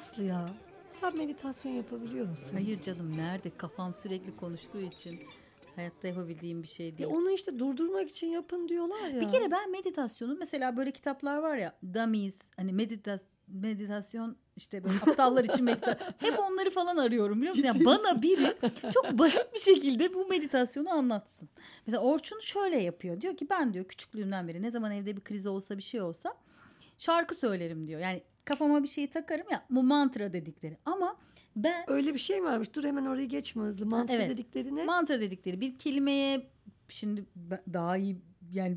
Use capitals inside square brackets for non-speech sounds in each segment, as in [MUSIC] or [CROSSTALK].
Aslı ya sen meditasyon yapabiliyor musun? Hayır canım nerede? Kafam sürekli konuştuğu için hayatta yapabildiğim bir şey Ya değil. onu işte durdurmak için yapın diyorlar ya. Bir kere ben meditasyonu mesela böyle kitaplar var ya dummies hani meditas meditasyon işte böyle [LAUGHS] aptallar için meditasyon hep onları falan arıyorum biliyor musun? Yani bana biri [LAUGHS] çok basit bir şekilde bu meditasyonu anlatsın. Mesela Orçun şöyle yapıyor. Diyor ki ben diyor küçüklüğümden beri ne zaman evde bir kriz olsa bir şey olsa şarkı söylerim diyor. Yani kafama bir şeyi takarım ya bu mantra dedikleri. Ama ben Öyle bir şey varmış? Dur hemen orayı geçme hızlı. Mantra Evet. dediklerine. mantra dedikleri bir kelimeye şimdi daha iyi yani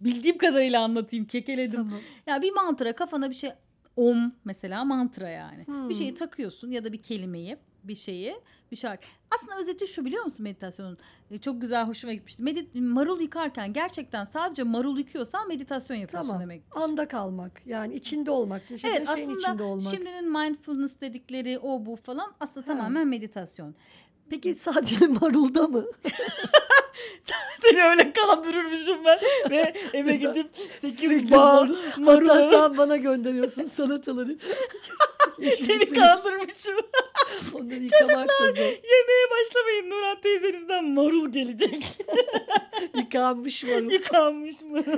bildiğim kadarıyla anlatayım kekeledim. Tamam. Ya bir mantra kafana bir şey om mesela mantra yani. Hmm. Bir şeyi takıyorsun ya da bir kelimeyi bir şeyi bir şarkı. Aslında özeti şu biliyor musun meditasyonun? E, Çok güzel hoşuma gitmişti. Medit marul yıkarken gerçekten sadece marul yıkıyorsan meditasyon yapıyorsun Tamam. demektir. Anda kalmak. Yani içinde olmak. Yaşadığın Evet şeyin içinde olmak. şimdinin mindfulness dedikleri o bu falan aslında Ha. tamamen meditasyon. Peki sadece [LAUGHS] marulda mı? [LAUGHS] Seni öyle kandırırmışım ben ve eve gidip 8 Sürekli bağ marul. Hatta marulu sen bana gönderiyorsun salataları. [LAUGHS] seni kandırmışım. [LAUGHS] Onları yıkamak da. Yemeğe başlamayın Nurhan teyzenizden marul gelecek. [LAUGHS] Yıkanmış marul. Yıkanmış mı? [LAUGHS]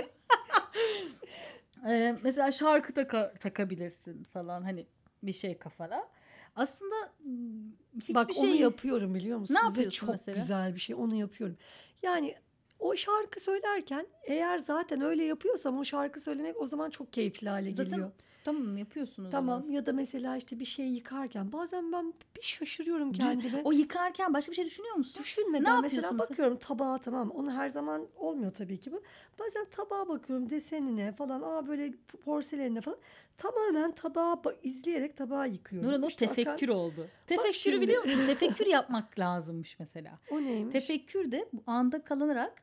ee, mesela şarkı taka- takabilirsin falan hani bir şey kafana. Aslında hmm, hiçbir Bak şey onu yapıyorum biliyor musun? Ne yapıyorsun çok mesela? güzel bir şey. Onu yapıyorum. Yani o şarkı söylerken eğer zaten öyle yapıyorsam o şarkı söylemek o zaman çok keyifli hale Zaten geliyor. Tamam yapıyorsunuz. Tamam ya da mesela işte bir şey yıkarken bazen ben bir şaşırıyorum kendime. O yıkarken başka bir şey düşünüyor musun? Düşünmeden Ne mesela yapıyorsun mesela? bakıyorum tabağa tamam onu her zaman olmuyor tabii ki bu. Bazen tabağa bakıyorum desenine falan aa böyle porselenine falan tamamen tabağa ba- izleyerek tabağı yıkıyorum. Nurhan o İşte akan- tefekkür oldu. Tefekkürü biliyor musun? [LAUGHS] Tefekkür yapmak lazımmış mesela. O neymiş? Tefekkür de bu anda kalınarak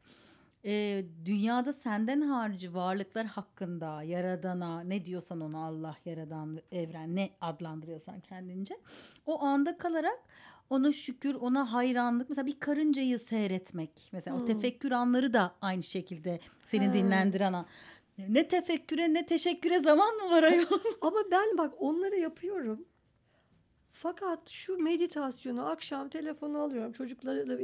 e, dünyada senden harici varlıklar hakkında yaradana ne diyorsan ona Allah yaradan evren ne adlandırıyorsan kendince o anda kalarak ona şükür ona hayranlık mesela bir karıncayı seyretmek mesela o Hmm. tefekkür anları da aynı şekilde seni Ha. dinlendiren an. Ne tefekküre ne teşekküre zaman mı var ayol? [LAUGHS] Ama ben bak onları yapıyorum. Fakat şu meditasyonu akşam telefonu alıyorum. Çocuklarla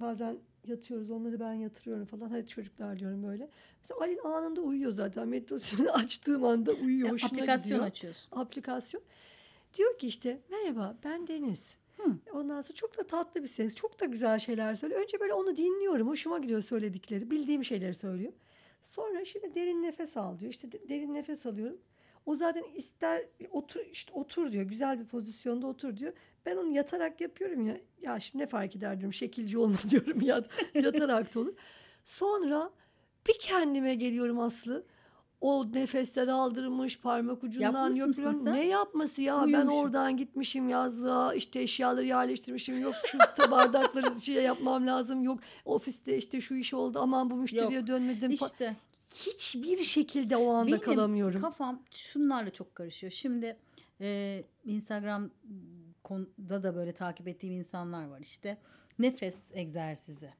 bazen yatıyoruz. Onları ben yatırıyorum falan. Hadi çocuklar diyorum böyle. Mesela Ali anında uyuyor zaten. Meditasyonu [LAUGHS] açtığım anda uyuyor. Hoşuna Aplikasyon gidiyor. açıyorsun. aplikasyon. Diyor ki işte merhaba ben Deniz. Hı. Ondan sonra çok da tatlı bir ses. Çok da güzel şeyler söylüyor. Önce böyle onu dinliyorum. Hoşuma gidiyor söyledikleri. Bildiğim şeyleri söylüyor. Sonra şimdi derin nefes al diyor. İşte de- derin nefes alıyorum. O zaten ister otur işte otur diyor. Güzel bir pozisyonda otur diyor. Ben onu yatarak yapıyorum ya. Ya şimdi ne fark eder diyorum. Şekilci olma [LAUGHS] diyorum ya. Yatarak da olur. Sonra bir kendime geliyorum Aslı. O nefesler aldırmış parmak ucundan yapıyorum. Ne yapması ya? Ben Uyumuşum. oradan gitmişim yazlığa işte eşyaları yerleştirmişim. Yok şu [LAUGHS] ta- bardakları şey yapmam lazım. Yok ofiste işte şu iş oldu. Aman bu müşteriye dönmedim. fa- İşte Hiçbir şekilde o anda Benim kalamıyorum. kafam şunlarla çok karışıyor. Şimdi e, Instagram konuda da böyle takip ettiğim insanlar var işte. Nefes egzersizi.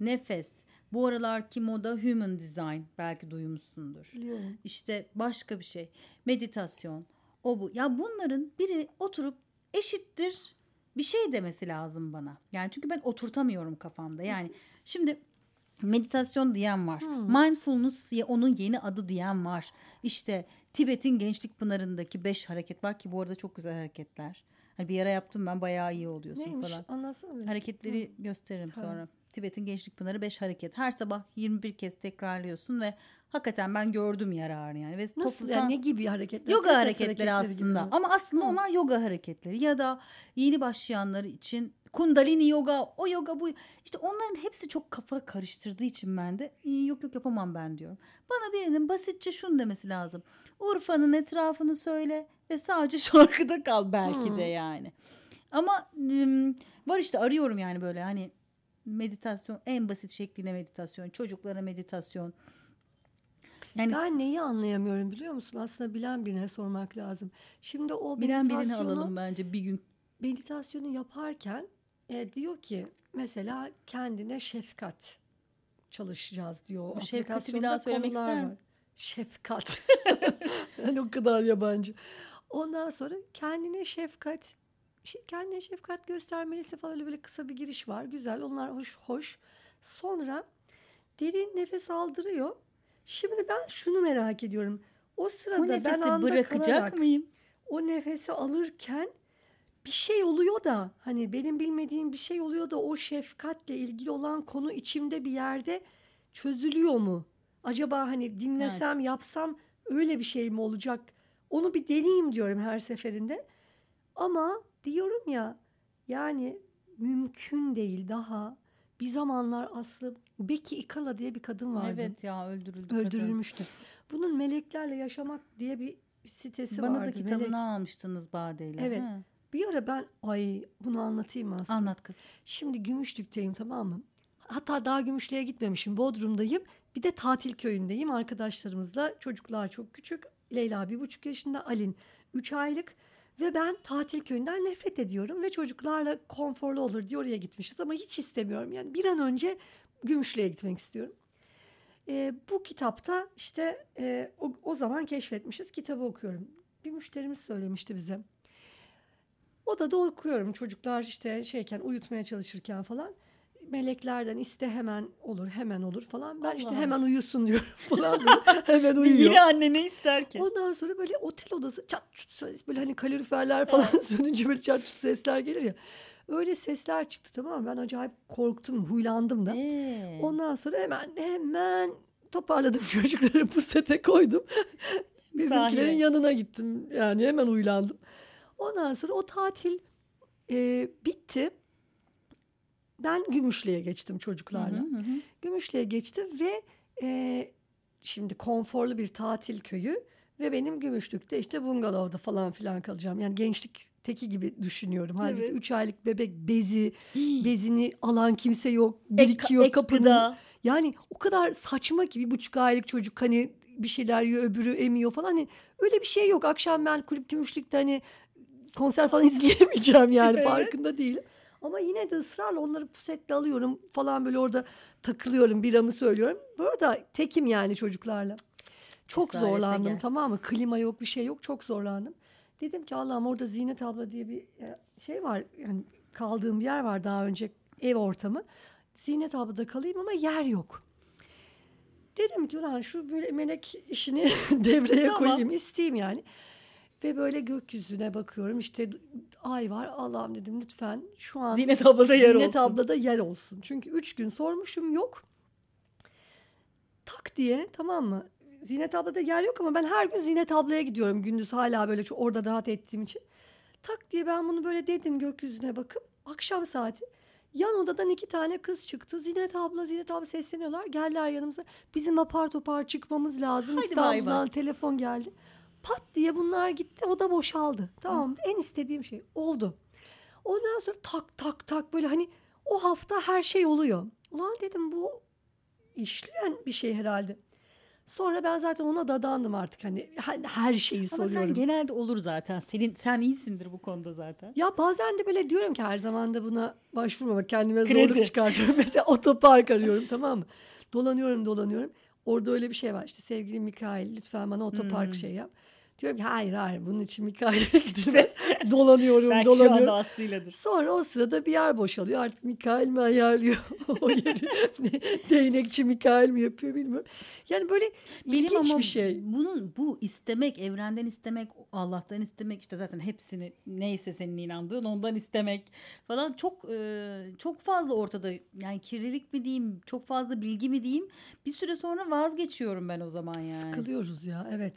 Nefes. Bu aralarki moda human design belki duymuşsundur. Biliyorum. İşte başka bir şey. Meditasyon. O bu. Ya bunların biri oturup eşittir bir şey demesi lazım bana. Yani çünkü ben oturtamıyorum kafamda. Yani şimdi meditasyon diyen var. Mindfulness ya onun yeni adı diyen var. İşte Tibet'in Gençlik Pınarı'ndaki beş hareket var ki bu arada çok güzel hareketler. Hani bir ara yaptım ben bayağı iyi oluyorsun Neymiş? falan. Anlatsana. bir. Hareketleri gösteririm Ha. sonra. Tibet'in Gençlik Pınarı 5 hareket. Her sabah 21 kez tekrarlıyorsun ve hakikaten ben gördüm yararını yani. Ve Nasıl toplumsal- yani ne gibi hareketler? yoga Pilates hareketleri hareketleri gibi aslında. mi? Ama aslında Hı. onlar yoga hareketleri ya da yeni başlayanlar için kundalini yoga, o yoga bu. İşte onların hepsi çok kafa karıştırdığı için ben de "İyi, yok yok yapamam ben diyorum. Bana birinin basitçe şunu demesi lazım. Urfa'nın etrafını söyle ve sadece [LAUGHS] şarkıda kal belki Hı. de yani. Ama var işte arıyorum yani böyle hani meditasyon en basit şekliyle meditasyon, çocuklara meditasyon. Yani Ben neyi anlayamıyorum biliyor musun? Aslında bilen birine sormak lazım. Şimdi o bilen birini meditasyonu, alalım bence bir gün. meditasyonu yaparken e, diyor ki mesela kendine şefkat çalışacağız diyor. O Bu şefkati bir daha söylemek ister misin? Şefkat. [LAUGHS] yani o kadar yabancı. Ondan sonra kendine şefkat kendine şefkat göstermelisin falan öyle böyle kısa bir giriş var. Güzel onlar hoş hoş. Sonra derin nefes aldırıyor. Şimdi ben şunu merak ediyorum. O sırada O ben anda bırakacak kalarak mıyım? o nefesi alırken bir şey oluyor da hani benim bilmediğim bir şey oluyor da o şefkatle ilgili olan konu içimde bir yerde çözülüyor mu? Acaba hani dinlesem yapsam öyle bir şey mi olacak? Onu bir deneyeyim diyorum her seferinde. Ama diyorum ya yani mümkün değil daha. Bir zamanlar Aslı Becky Ikala diye bir kadın vardı. Evet ya öldürüldü. kadın. Öldürülmüştü. Bunun Meleklerle Yaşamak diye bir sitesi Bana vardı. da kitabını Melek. almıştınız Bade'yle. Evet. Ha. Bir ara ben ay bunu anlatayım mı aslında? Anlat kız. Şimdi Gümüşlük'teyim tamam mı? Hatta daha Gümüşlük'e gitmemişim. Bodrum'dayım. Bir de tatil köyündeyim arkadaşlarımızla. Çocuklar çok küçük. Leyla bir buçuk yaşında. Alin üç aylık. Ve ben tatil köyünden nefret ediyorum. Ve çocuklarla konforlu olur diye oraya gitmişiz. Ama hiç istemiyorum. Yani bir an önce Gümüşlük'e gitmek istiyorum. Ee, bu kitapta işte e, o, o zaman keşfetmişiz. Kitabı okuyorum. Bir müşterimiz söylemişti bize. Odada okuyorum çocuklar işte şeyken uyutmaya çalışırken falan. Meleklerden iste hemen olur hemen olur falan. Ben işte Allah. hemen uyusun diyorum [LAUGHS] falan. Hemen uyuyor. Yine anne ne ister ki? Ondan sonra böyle otel odası çat çut ses böyle hani kaloriferler falan [LAUGHS] sönünce böyle çat çut sesler gelir ya. Öyle sesler çıktı tamam mı? Ben acayip korktum, huylandım da. Ee, Ondan sonra hemen hemen toparladım [LAUGHS] çocukları pusete koydum. Bizimkilerin Sahile. yanına gittim. Yani hemen uylandım. Ondan sonra o tatil e, bitti. Ben Gümüşlü'ye geçtim hı çocuklarla. hı hı. Gümüşlü'ye geçtim ve e, şimdi konforlu bir tatil köyü ve benim Gümüşlük'te işte bungalovda falan filan kalacağım. Yani gençlikteki gibi düşünüyorum. Halbuki Evet. 3 aylık bebek bezi, bezini alan kimse yok. Birikiyor ek kapının. gıda. Yani o kadar saçma ki bir buçuk aylık çocuk hani bir şeyler yiyor öbürü emiyor falan. Hani öyle bir şey yok. Akşam ben kulüp gümüşlükte hani konser falan [LAUGHS] izleyemeyeceğim yani Evet. farkında değilim. Ama yine de ısrarla onları pusetle alıyorum falan böyle orada takılıyorum biramı söylüyorum. Bu arada tekim yani çocuklarla. Çok Cesarete zorlandım gel. tamam mı? Klima yok bir şey yok çok zorlandım. Dedim ki Allah'ım orada Zinet abla diye bir e, şey var. Yani kaldığım bir yer var daha önce ev ortamı. Zinet ablada kalayım ama yer yok. Dedim ki ulan şu böyle melek işini [LAUGHS] devreye Tamam. koyayım isteyeyim yani. Ve böyle gökyüzüne bakıyorum işte ay var Allah'ım dedim lütfen şu an Zinet ablada yer Zinet olsun. ablada yer olsun. Çünkü üç gün sormuşum yok. Tak diye tamam mı? Zinet ablada yer yok ama ben her gün Zinet ablaya gidiyorum gündüz hala böyle çok orada rahat ettiğim için. Tak diye ben bunu böyle dedim gökyüzüne bakıp akşam saati. Yan odadan iki tane kız çıktı. Zinet abla, Zinet abla sesleniyorlar. Geldiler yanımıza. Bizim apar topar çıkmamız lazım. Haydi bay bay. İstanbul'dan telefon geldi. Pat diye bunlar gitti. Oda boşaldı. Tamam en istediğim şey oldu. Ondan sonra tak tak tak böyle hani o hafta her şey oluyor. Ulan dedim bu işleyen bir şey herhalde. Sonra ben zaten ona dadandım artık hani her- şeyi Ama soruyorum. sen genelde olur zaten. Senin sen iyisindir bu konuda zaten. Ya bazen de böyle diyorum ki her zaman da buna başvurmamak kendime Kredi. zorluk çıkartıyorum. [LAUGHS] Mesela otopark arıyorum tamam mı? Dolanıyorum dolanıyorum. Orada öyle bir şey var işte sevgili Mikail lütfen bana otopark Hmm. şey yap. Diyorum ki hayır hayır bunun için Mikail'e [LAUGHS] gidilmez. [LAUGHS] dolanıyorum Belki şu dolanıyorum. anda Aslı'yladır. Sonra o sırada bir yer boşalıyor. Artık Mikail mi ayarlıyor [LAUGHS] o yeri? Değnekçi Mikail mi yapıyor bilmiyorum. Yani böyle Benim ilginç ama bir şey. bunun bu istemek, evrenden istemek, Allah'tan istemek işte zaten hepsini neyse senin inandığın ondan istemek falan çok e, çok fazla ortada. Yani kirlilik mi diyeyim, çok fazla bilgi mi diyeyim? Bir süre sonra vazgeçiyorum ben o zaman yani. Sıkılıyoruz ya evet.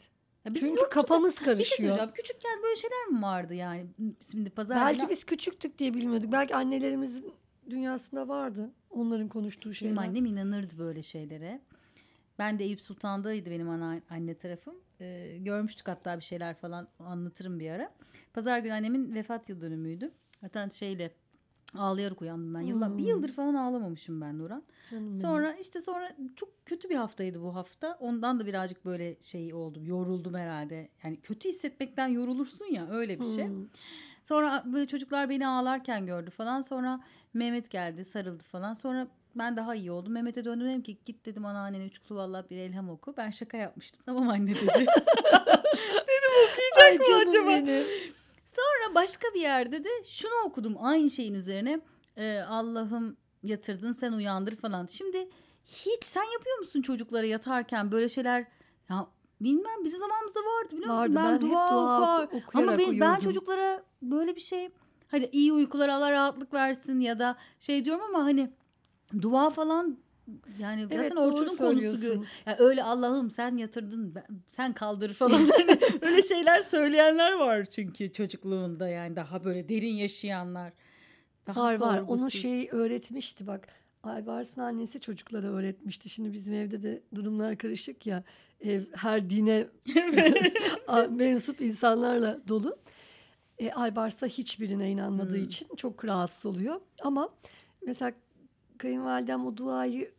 Ya bizim Çünkü yoktu da- kafamız Bir şey karışıyor. söyleyeceğim. Küçükken böyle şeyler mi vardı yani? Şimdi pazar Belki günü- biz küçüktük diye bilmiyorduk. Belki annelerimizin dünyasında vardı. Onların konuştuğu şeyler. Benim annem inanırdı böyle şeylere. Ben de Eyüp Sultan'daydı benim ana, anne tarafım. Ee, görmüştük hatta bir şeyler falan anlatırım bir ara. Pazar günü annemin vefat yıl dönümüydü. Zaten şeyle ağlayarak uyandım ben. Yıllar, Hmm. Bir yıldır falan ağlamamışım ben Nurhan. Canım. Sonra işte sonra çok kötü bir haftaydı bu hafta. Ondan da birazcık böyle şey oldum. Yoruldum herhalde. Yani kötü hissetmekten yorulursun ya öyle bir şey. Hmm. Sonra böyle çocuklar beni ağlarken gördü falan. Sonra Mehmet geldi sarıldı falan. Sonra ben daha iyi oldum. Mehmet'e döndüm dedim ki git dedim anneannene üç kulu vallahi bir elham oku. Ben şaka yapmıştım. Tamam anne dedi. [LAUGHS] dedim okuyacak Ay mı acaba? benim. Sonra başka bir yerde de şunu okudum aynı şeyin üzerine. Ee, Allah'ım yatırdın sen uyandır falan. Şimdi hiç sen yapıyor musun çocuklara yatarken böyle şeyler? Ya bilmem bizim zamanımızda vardı biliyor musun? Vardı, Ben, ben dua, dua okar. Ama ben, ben çocuklara böyle bir şey hani iyi uykular Allah rahatlık versin ya da şey diyorum ama hani dua falan yani Evet, zaten Orçun'un konusu. gö- söylüyorsun. Ya öyle Allah'ım sen yatırdın ben- sen kaldır falan. [LAUGHS] Öyle şeyler söyleyenler var çünkü çocukluğunda yani daha böyle derin yaşayanlar. Daha Var var. Onu şey öğretmişti bak. Aybars'ın annesi çocuklara öğretmişti. Şimdi bizim evde de durumlar karışık ya. Ev her dine [LAUGHS] [LAUGHS] mensup insanlarla dolu. E, Aybars da hiçbirine inanmadığı Hmm. için çok rahatsız oluyor. Ama mesela kayınvalidem o duayı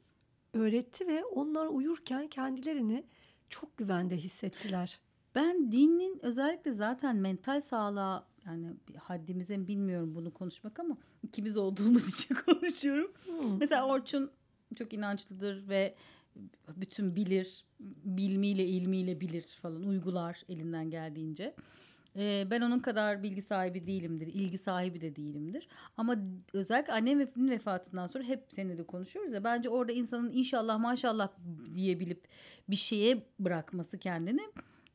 öğretti ve onlar uyurken kendilerini çok güvende hissettiler. Ben dinin özellikle zaten mental sağlığa yani haddimize bilmiyorum bunu konuşmak ama ikimiz olduğumuz [LAUGHS] için konuşuyorum. Hmm. Mesela Orçun çok inançlıdır ve bütün bilir, bilmiyle ilmiyle bilir falan uygular elinden geldiğince. Ee, ben onun kadar bilgi sahibi değilimdir, ilgi sahibi de değilimdir. Ama özellikle annemin vefatından sonra hep seninle de konuşuyoruz ya. Bence orada insanın inşallah maşallah diyebilip bir şeye bırakması kendini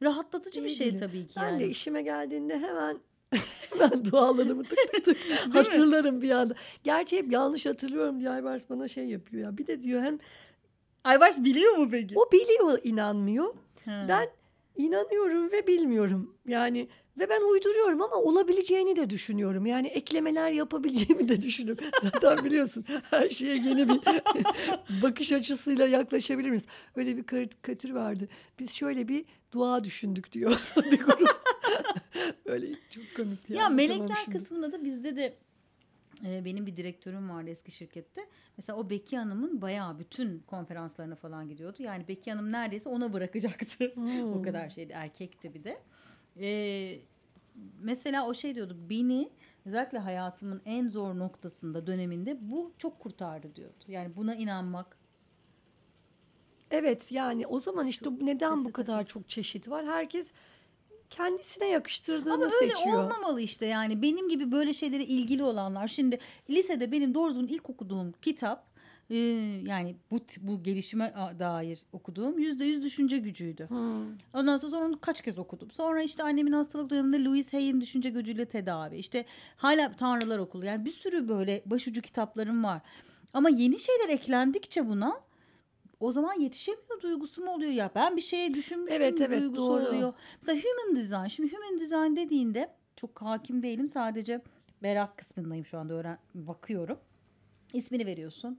rahatlatıcı bir İyi şey bilir. tabii ki Ben yani. de işime geldiğinde hemen [LAUGHS] hemen dualarımı tık tık tık [LAUGHS] hatırlarım bir anda. Gerçi hep yanlış hatırlıyorum diye Aybars bana şey yapıyor ya. Bir de diyor hem Aybars biliyor mu peki? o biliyor inanmıyor. Ha. Ben inanıyorum ve bilmiyorum. Yani ve ben uyduruyorum ama olabileceğini de düşünüyorum. Yani eklemeler yapabileceğimi de düşünüyorum. [LAUGHS] Zaten biliyorsun her şeye yeni bir [LAUGHS] bakış açısıyla yaklaşabilir miyiz? Öyle bir karikatür vardı. Biz şöyle bir dua düşündük diyor [LAUGHS] bir grup. Öyle çok komikti. Ya yani, melekler tamam kısmında da bizde de e, benim bir direktörüm vardı eski şirkette. Mesela o Beki Hanım'ın bayağı bütün konferanslarına falan gidiyordu. Yani Beki Hanım neredeyse ona bırakacaktı. o Hmm. kadar şeydi erkekti bir de. E, mesela o şey diyordu beni özellikle hayatımın en zor noktasında döneminde bu çok kurtardı diyordu. Yani buna inanmak. Evet yani o zaman işte neden sesi bu kadar çok çeşit var? Herkes kendisine yakıştırdığını Ama öyle seçiyor. olmamalı işte yani benim gibi böyle şeylere ilgili olanlar. Şimdi lisede benim doğru ilk okuduğum kitap e, yani bu bu gelişime dair okuduğum yüzde yüz düşünce gücüydü. Hmm. Ondan sonra, sonra onu kaç kez okudum. Sonra işte annemin hastalık döneminde Louise Hay'in düşünce gücüyle tedavi. İşte hala Tanrılar Okulu. Yani bir sürü böyle başucu kitaplarım var. Ama yeni şeyler eklendikçe buna o zaman yetişemiyor duygusu mu oluyor ya? Ben bir şeye düşünmüştüm Evet, evet, duygusu doğru. oluyor. Mesela human design. Şimdi human design dediğinde çok hakim değilim. Sadece merak kısmındayım şu anda öğren bakıyorum. İsmini veriyorsun.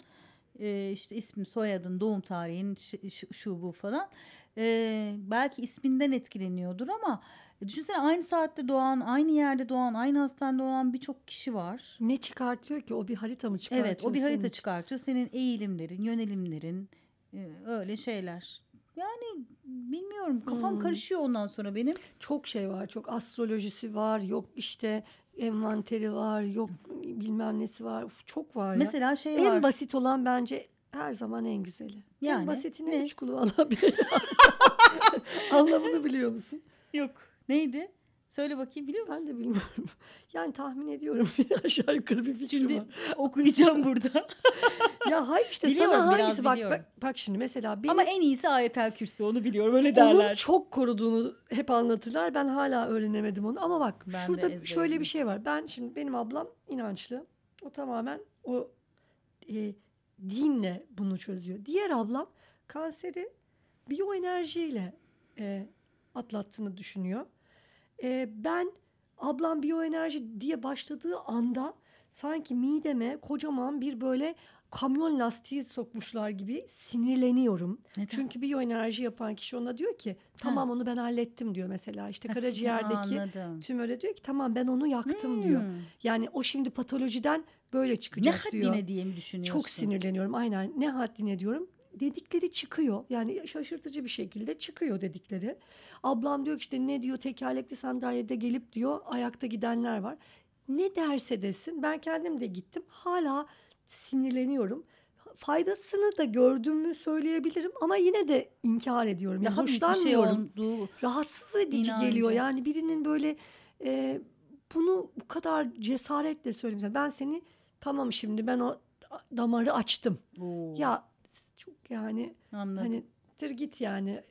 Ee, işte ismin, soyadın, doğum tarihin, şu bu falan. Ee, belki isminden etkileniyordur ama düşünsene aynı saatte doğan, aynı yerde doğan, aynı hastanede doğan birçok kişi var. Ne çıkartıyor ki? O bir harita mı çıkartıyor? Evet, o bir senin harita için? çıkartıyor. Senin eğilimlerin, yönelimlerin, e, öyle şeyler. Yani bilmiyorum, kafam Hmm. karışıyor ondan sonra benim. Çok şey var. Çok astrolojisi var. Yok işte envanteri var. Yok bilmem nesi var. Uf, çok var ya. Mesela şey en var. basit olan bence her zaman en güzeli. Yani, en basitine ne? üç kulu Allah bilir. [LAUGHS] Anlamını biliyor musun? Yok. Neydi? Söyle bakayım biliyor musun? Ben de bilmiyorum. [LAUGHS] Yani tahmin ediyorum. [LAUGHS] Aşağı yukarı bir fikrim Şimdi var. [LAUGHS] okuyacağım burada. Ya hayır işte Biliyorum, sana biraz hangisi bak, biliyorum. bak bak şimdi mesela benim Ama en iyisi ayetel kürsü onu biliyorum öyle onun derler. çok koruduğunu hep anlatırlar. Ben hala öğrenemedim onu. Ama bak Ben şurada şöyle bir şey var. Ben şimdi benim ablam inançlı. O tamamen o e, dinle bunu çözüyor. Diğer ablam kanseri biyoenerjiyle e, atlattığını düşünüyor. E, ben ablam biyoenerji diye başladığı anda sanki mideme kocaman bir böyle kamyon lastiği sokmuşlar gibi sinirleniyorum. Neden? Çünkü biyoenerji yapan kişi ona diyor ki tamam onu ben hallettim diyor mesela. İşte Ha, karaciğerdeki anladım. tümöre diyor ki tamam ben onu yaktım diyor. Hmm. Yani o şimdi patolojiden böyle Ne çıkacak diyor. haddine diye mi düşünüyorsun? Çok sinirleniyorum aynen ne haddine diyorum. Dedikleri çıkıyor yani şaşırtıcı bir şekilde çıkıyor dedikleri. Ablam diyor ki işte ne diyor tekerlekli sandalyede gelip diyor ayakta gidenler var. Ne derse desin ben kendim de gittim hala sinirleniyorum. faydasını da gördüğümü söyleyebilirim ama yine de inkar ediyorum. Yani Daha büyük bir şey hoşlanmıyorum. olduğu Rahatsız edici İnancı. geliyor. Yani birinin böyle e, bunu bu kadar cesaretle söyleyeyim. sana. Ben seni tamam şimdi ben o damarı açtım. Oo, Ya yani anladım. hani tır git yani.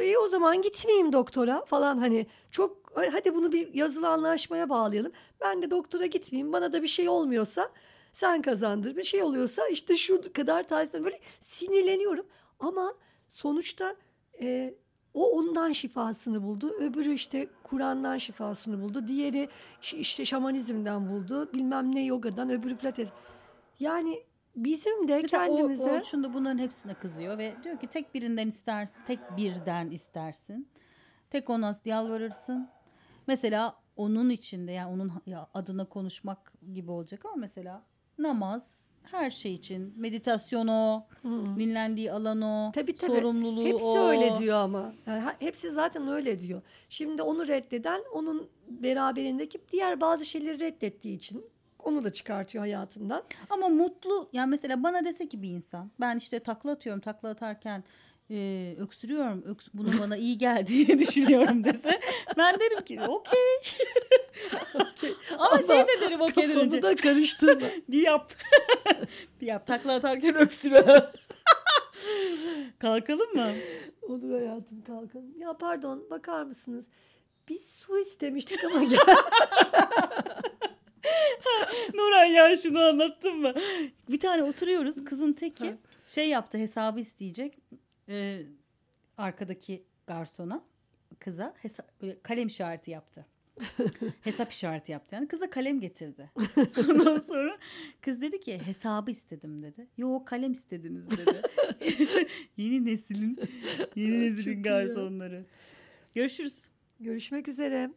İyi o zaman gitmeyeyim doktora falan hani çok hadi bunu bir yazılı anlaşmaya bağlayalım. Ben de doktora gitmeyeyim. Bana da bir şey olmuyorsa sen kazandır. Bir şey oluyorsa işte şu kadar tazeden böyle sinirleniyorum. Ama sonuçta e, o ondan şifasını buldu. Öbürü işte Kur'an'dan şifasını buldu. Diğeri işte şamanizmden buldu. Bilmem ne yogadan, öbürü pilates. Yani bizim de Mesela kendimize Orçun da bunların hepsine kızıyor ve diyor ki tek birinden istersin, tek birden istersin. Tek ona yalvarırsın. Mesela onun içinde yani onun adına konuşmak gibi olacak ama mesela namaz her şey için meditasyon o, dinlendiği alan o, Tabii tabii. sorumluluğu Hepsi o. öyle diyor ama. Yani hepsi zaten öyle diyor. Şimdi onu reddeden onun beraberindeki diğer bazı şeyleri reddettiği için onu da çıkartıyor hayatından. Ama mutlu yani mesela bana dese ki bir insan ben işte takla atıyorum takla atarken e, öksürüyorum öks bunun bana iyi geldiğini [LAUGHS] düşünüyorum dese ben derim ki okey. [LAUGHS] Ama, şey de derim okeyden önce Kafamı da karıştırma. [LAUGHS] bir yap. bir yap takla atarken öksürüyorum. Kalkalım mı? Olur hayatım kalkalım. Ya pardon bakar mısınız? Biz su istemiştik ama gel. Nuran ya şunu anlattın mı? Bir tane oturuyoruz kızın teki şey yaptı hesabı isteyecek Ee, arkadaki garsona kıza hesa- kalem işareti yaptı. [LAUGHS] Hesap işareti yaptı yani kıza kalem getirdi. [LAUGHS] Ondan sonra kız dedi ki hesabı istedim dedi. Yo kalem istediniz dedi. [LAUGHS] yeni neslin yeni neslin garsonları. Görüşürüz. Görüşmek üzere.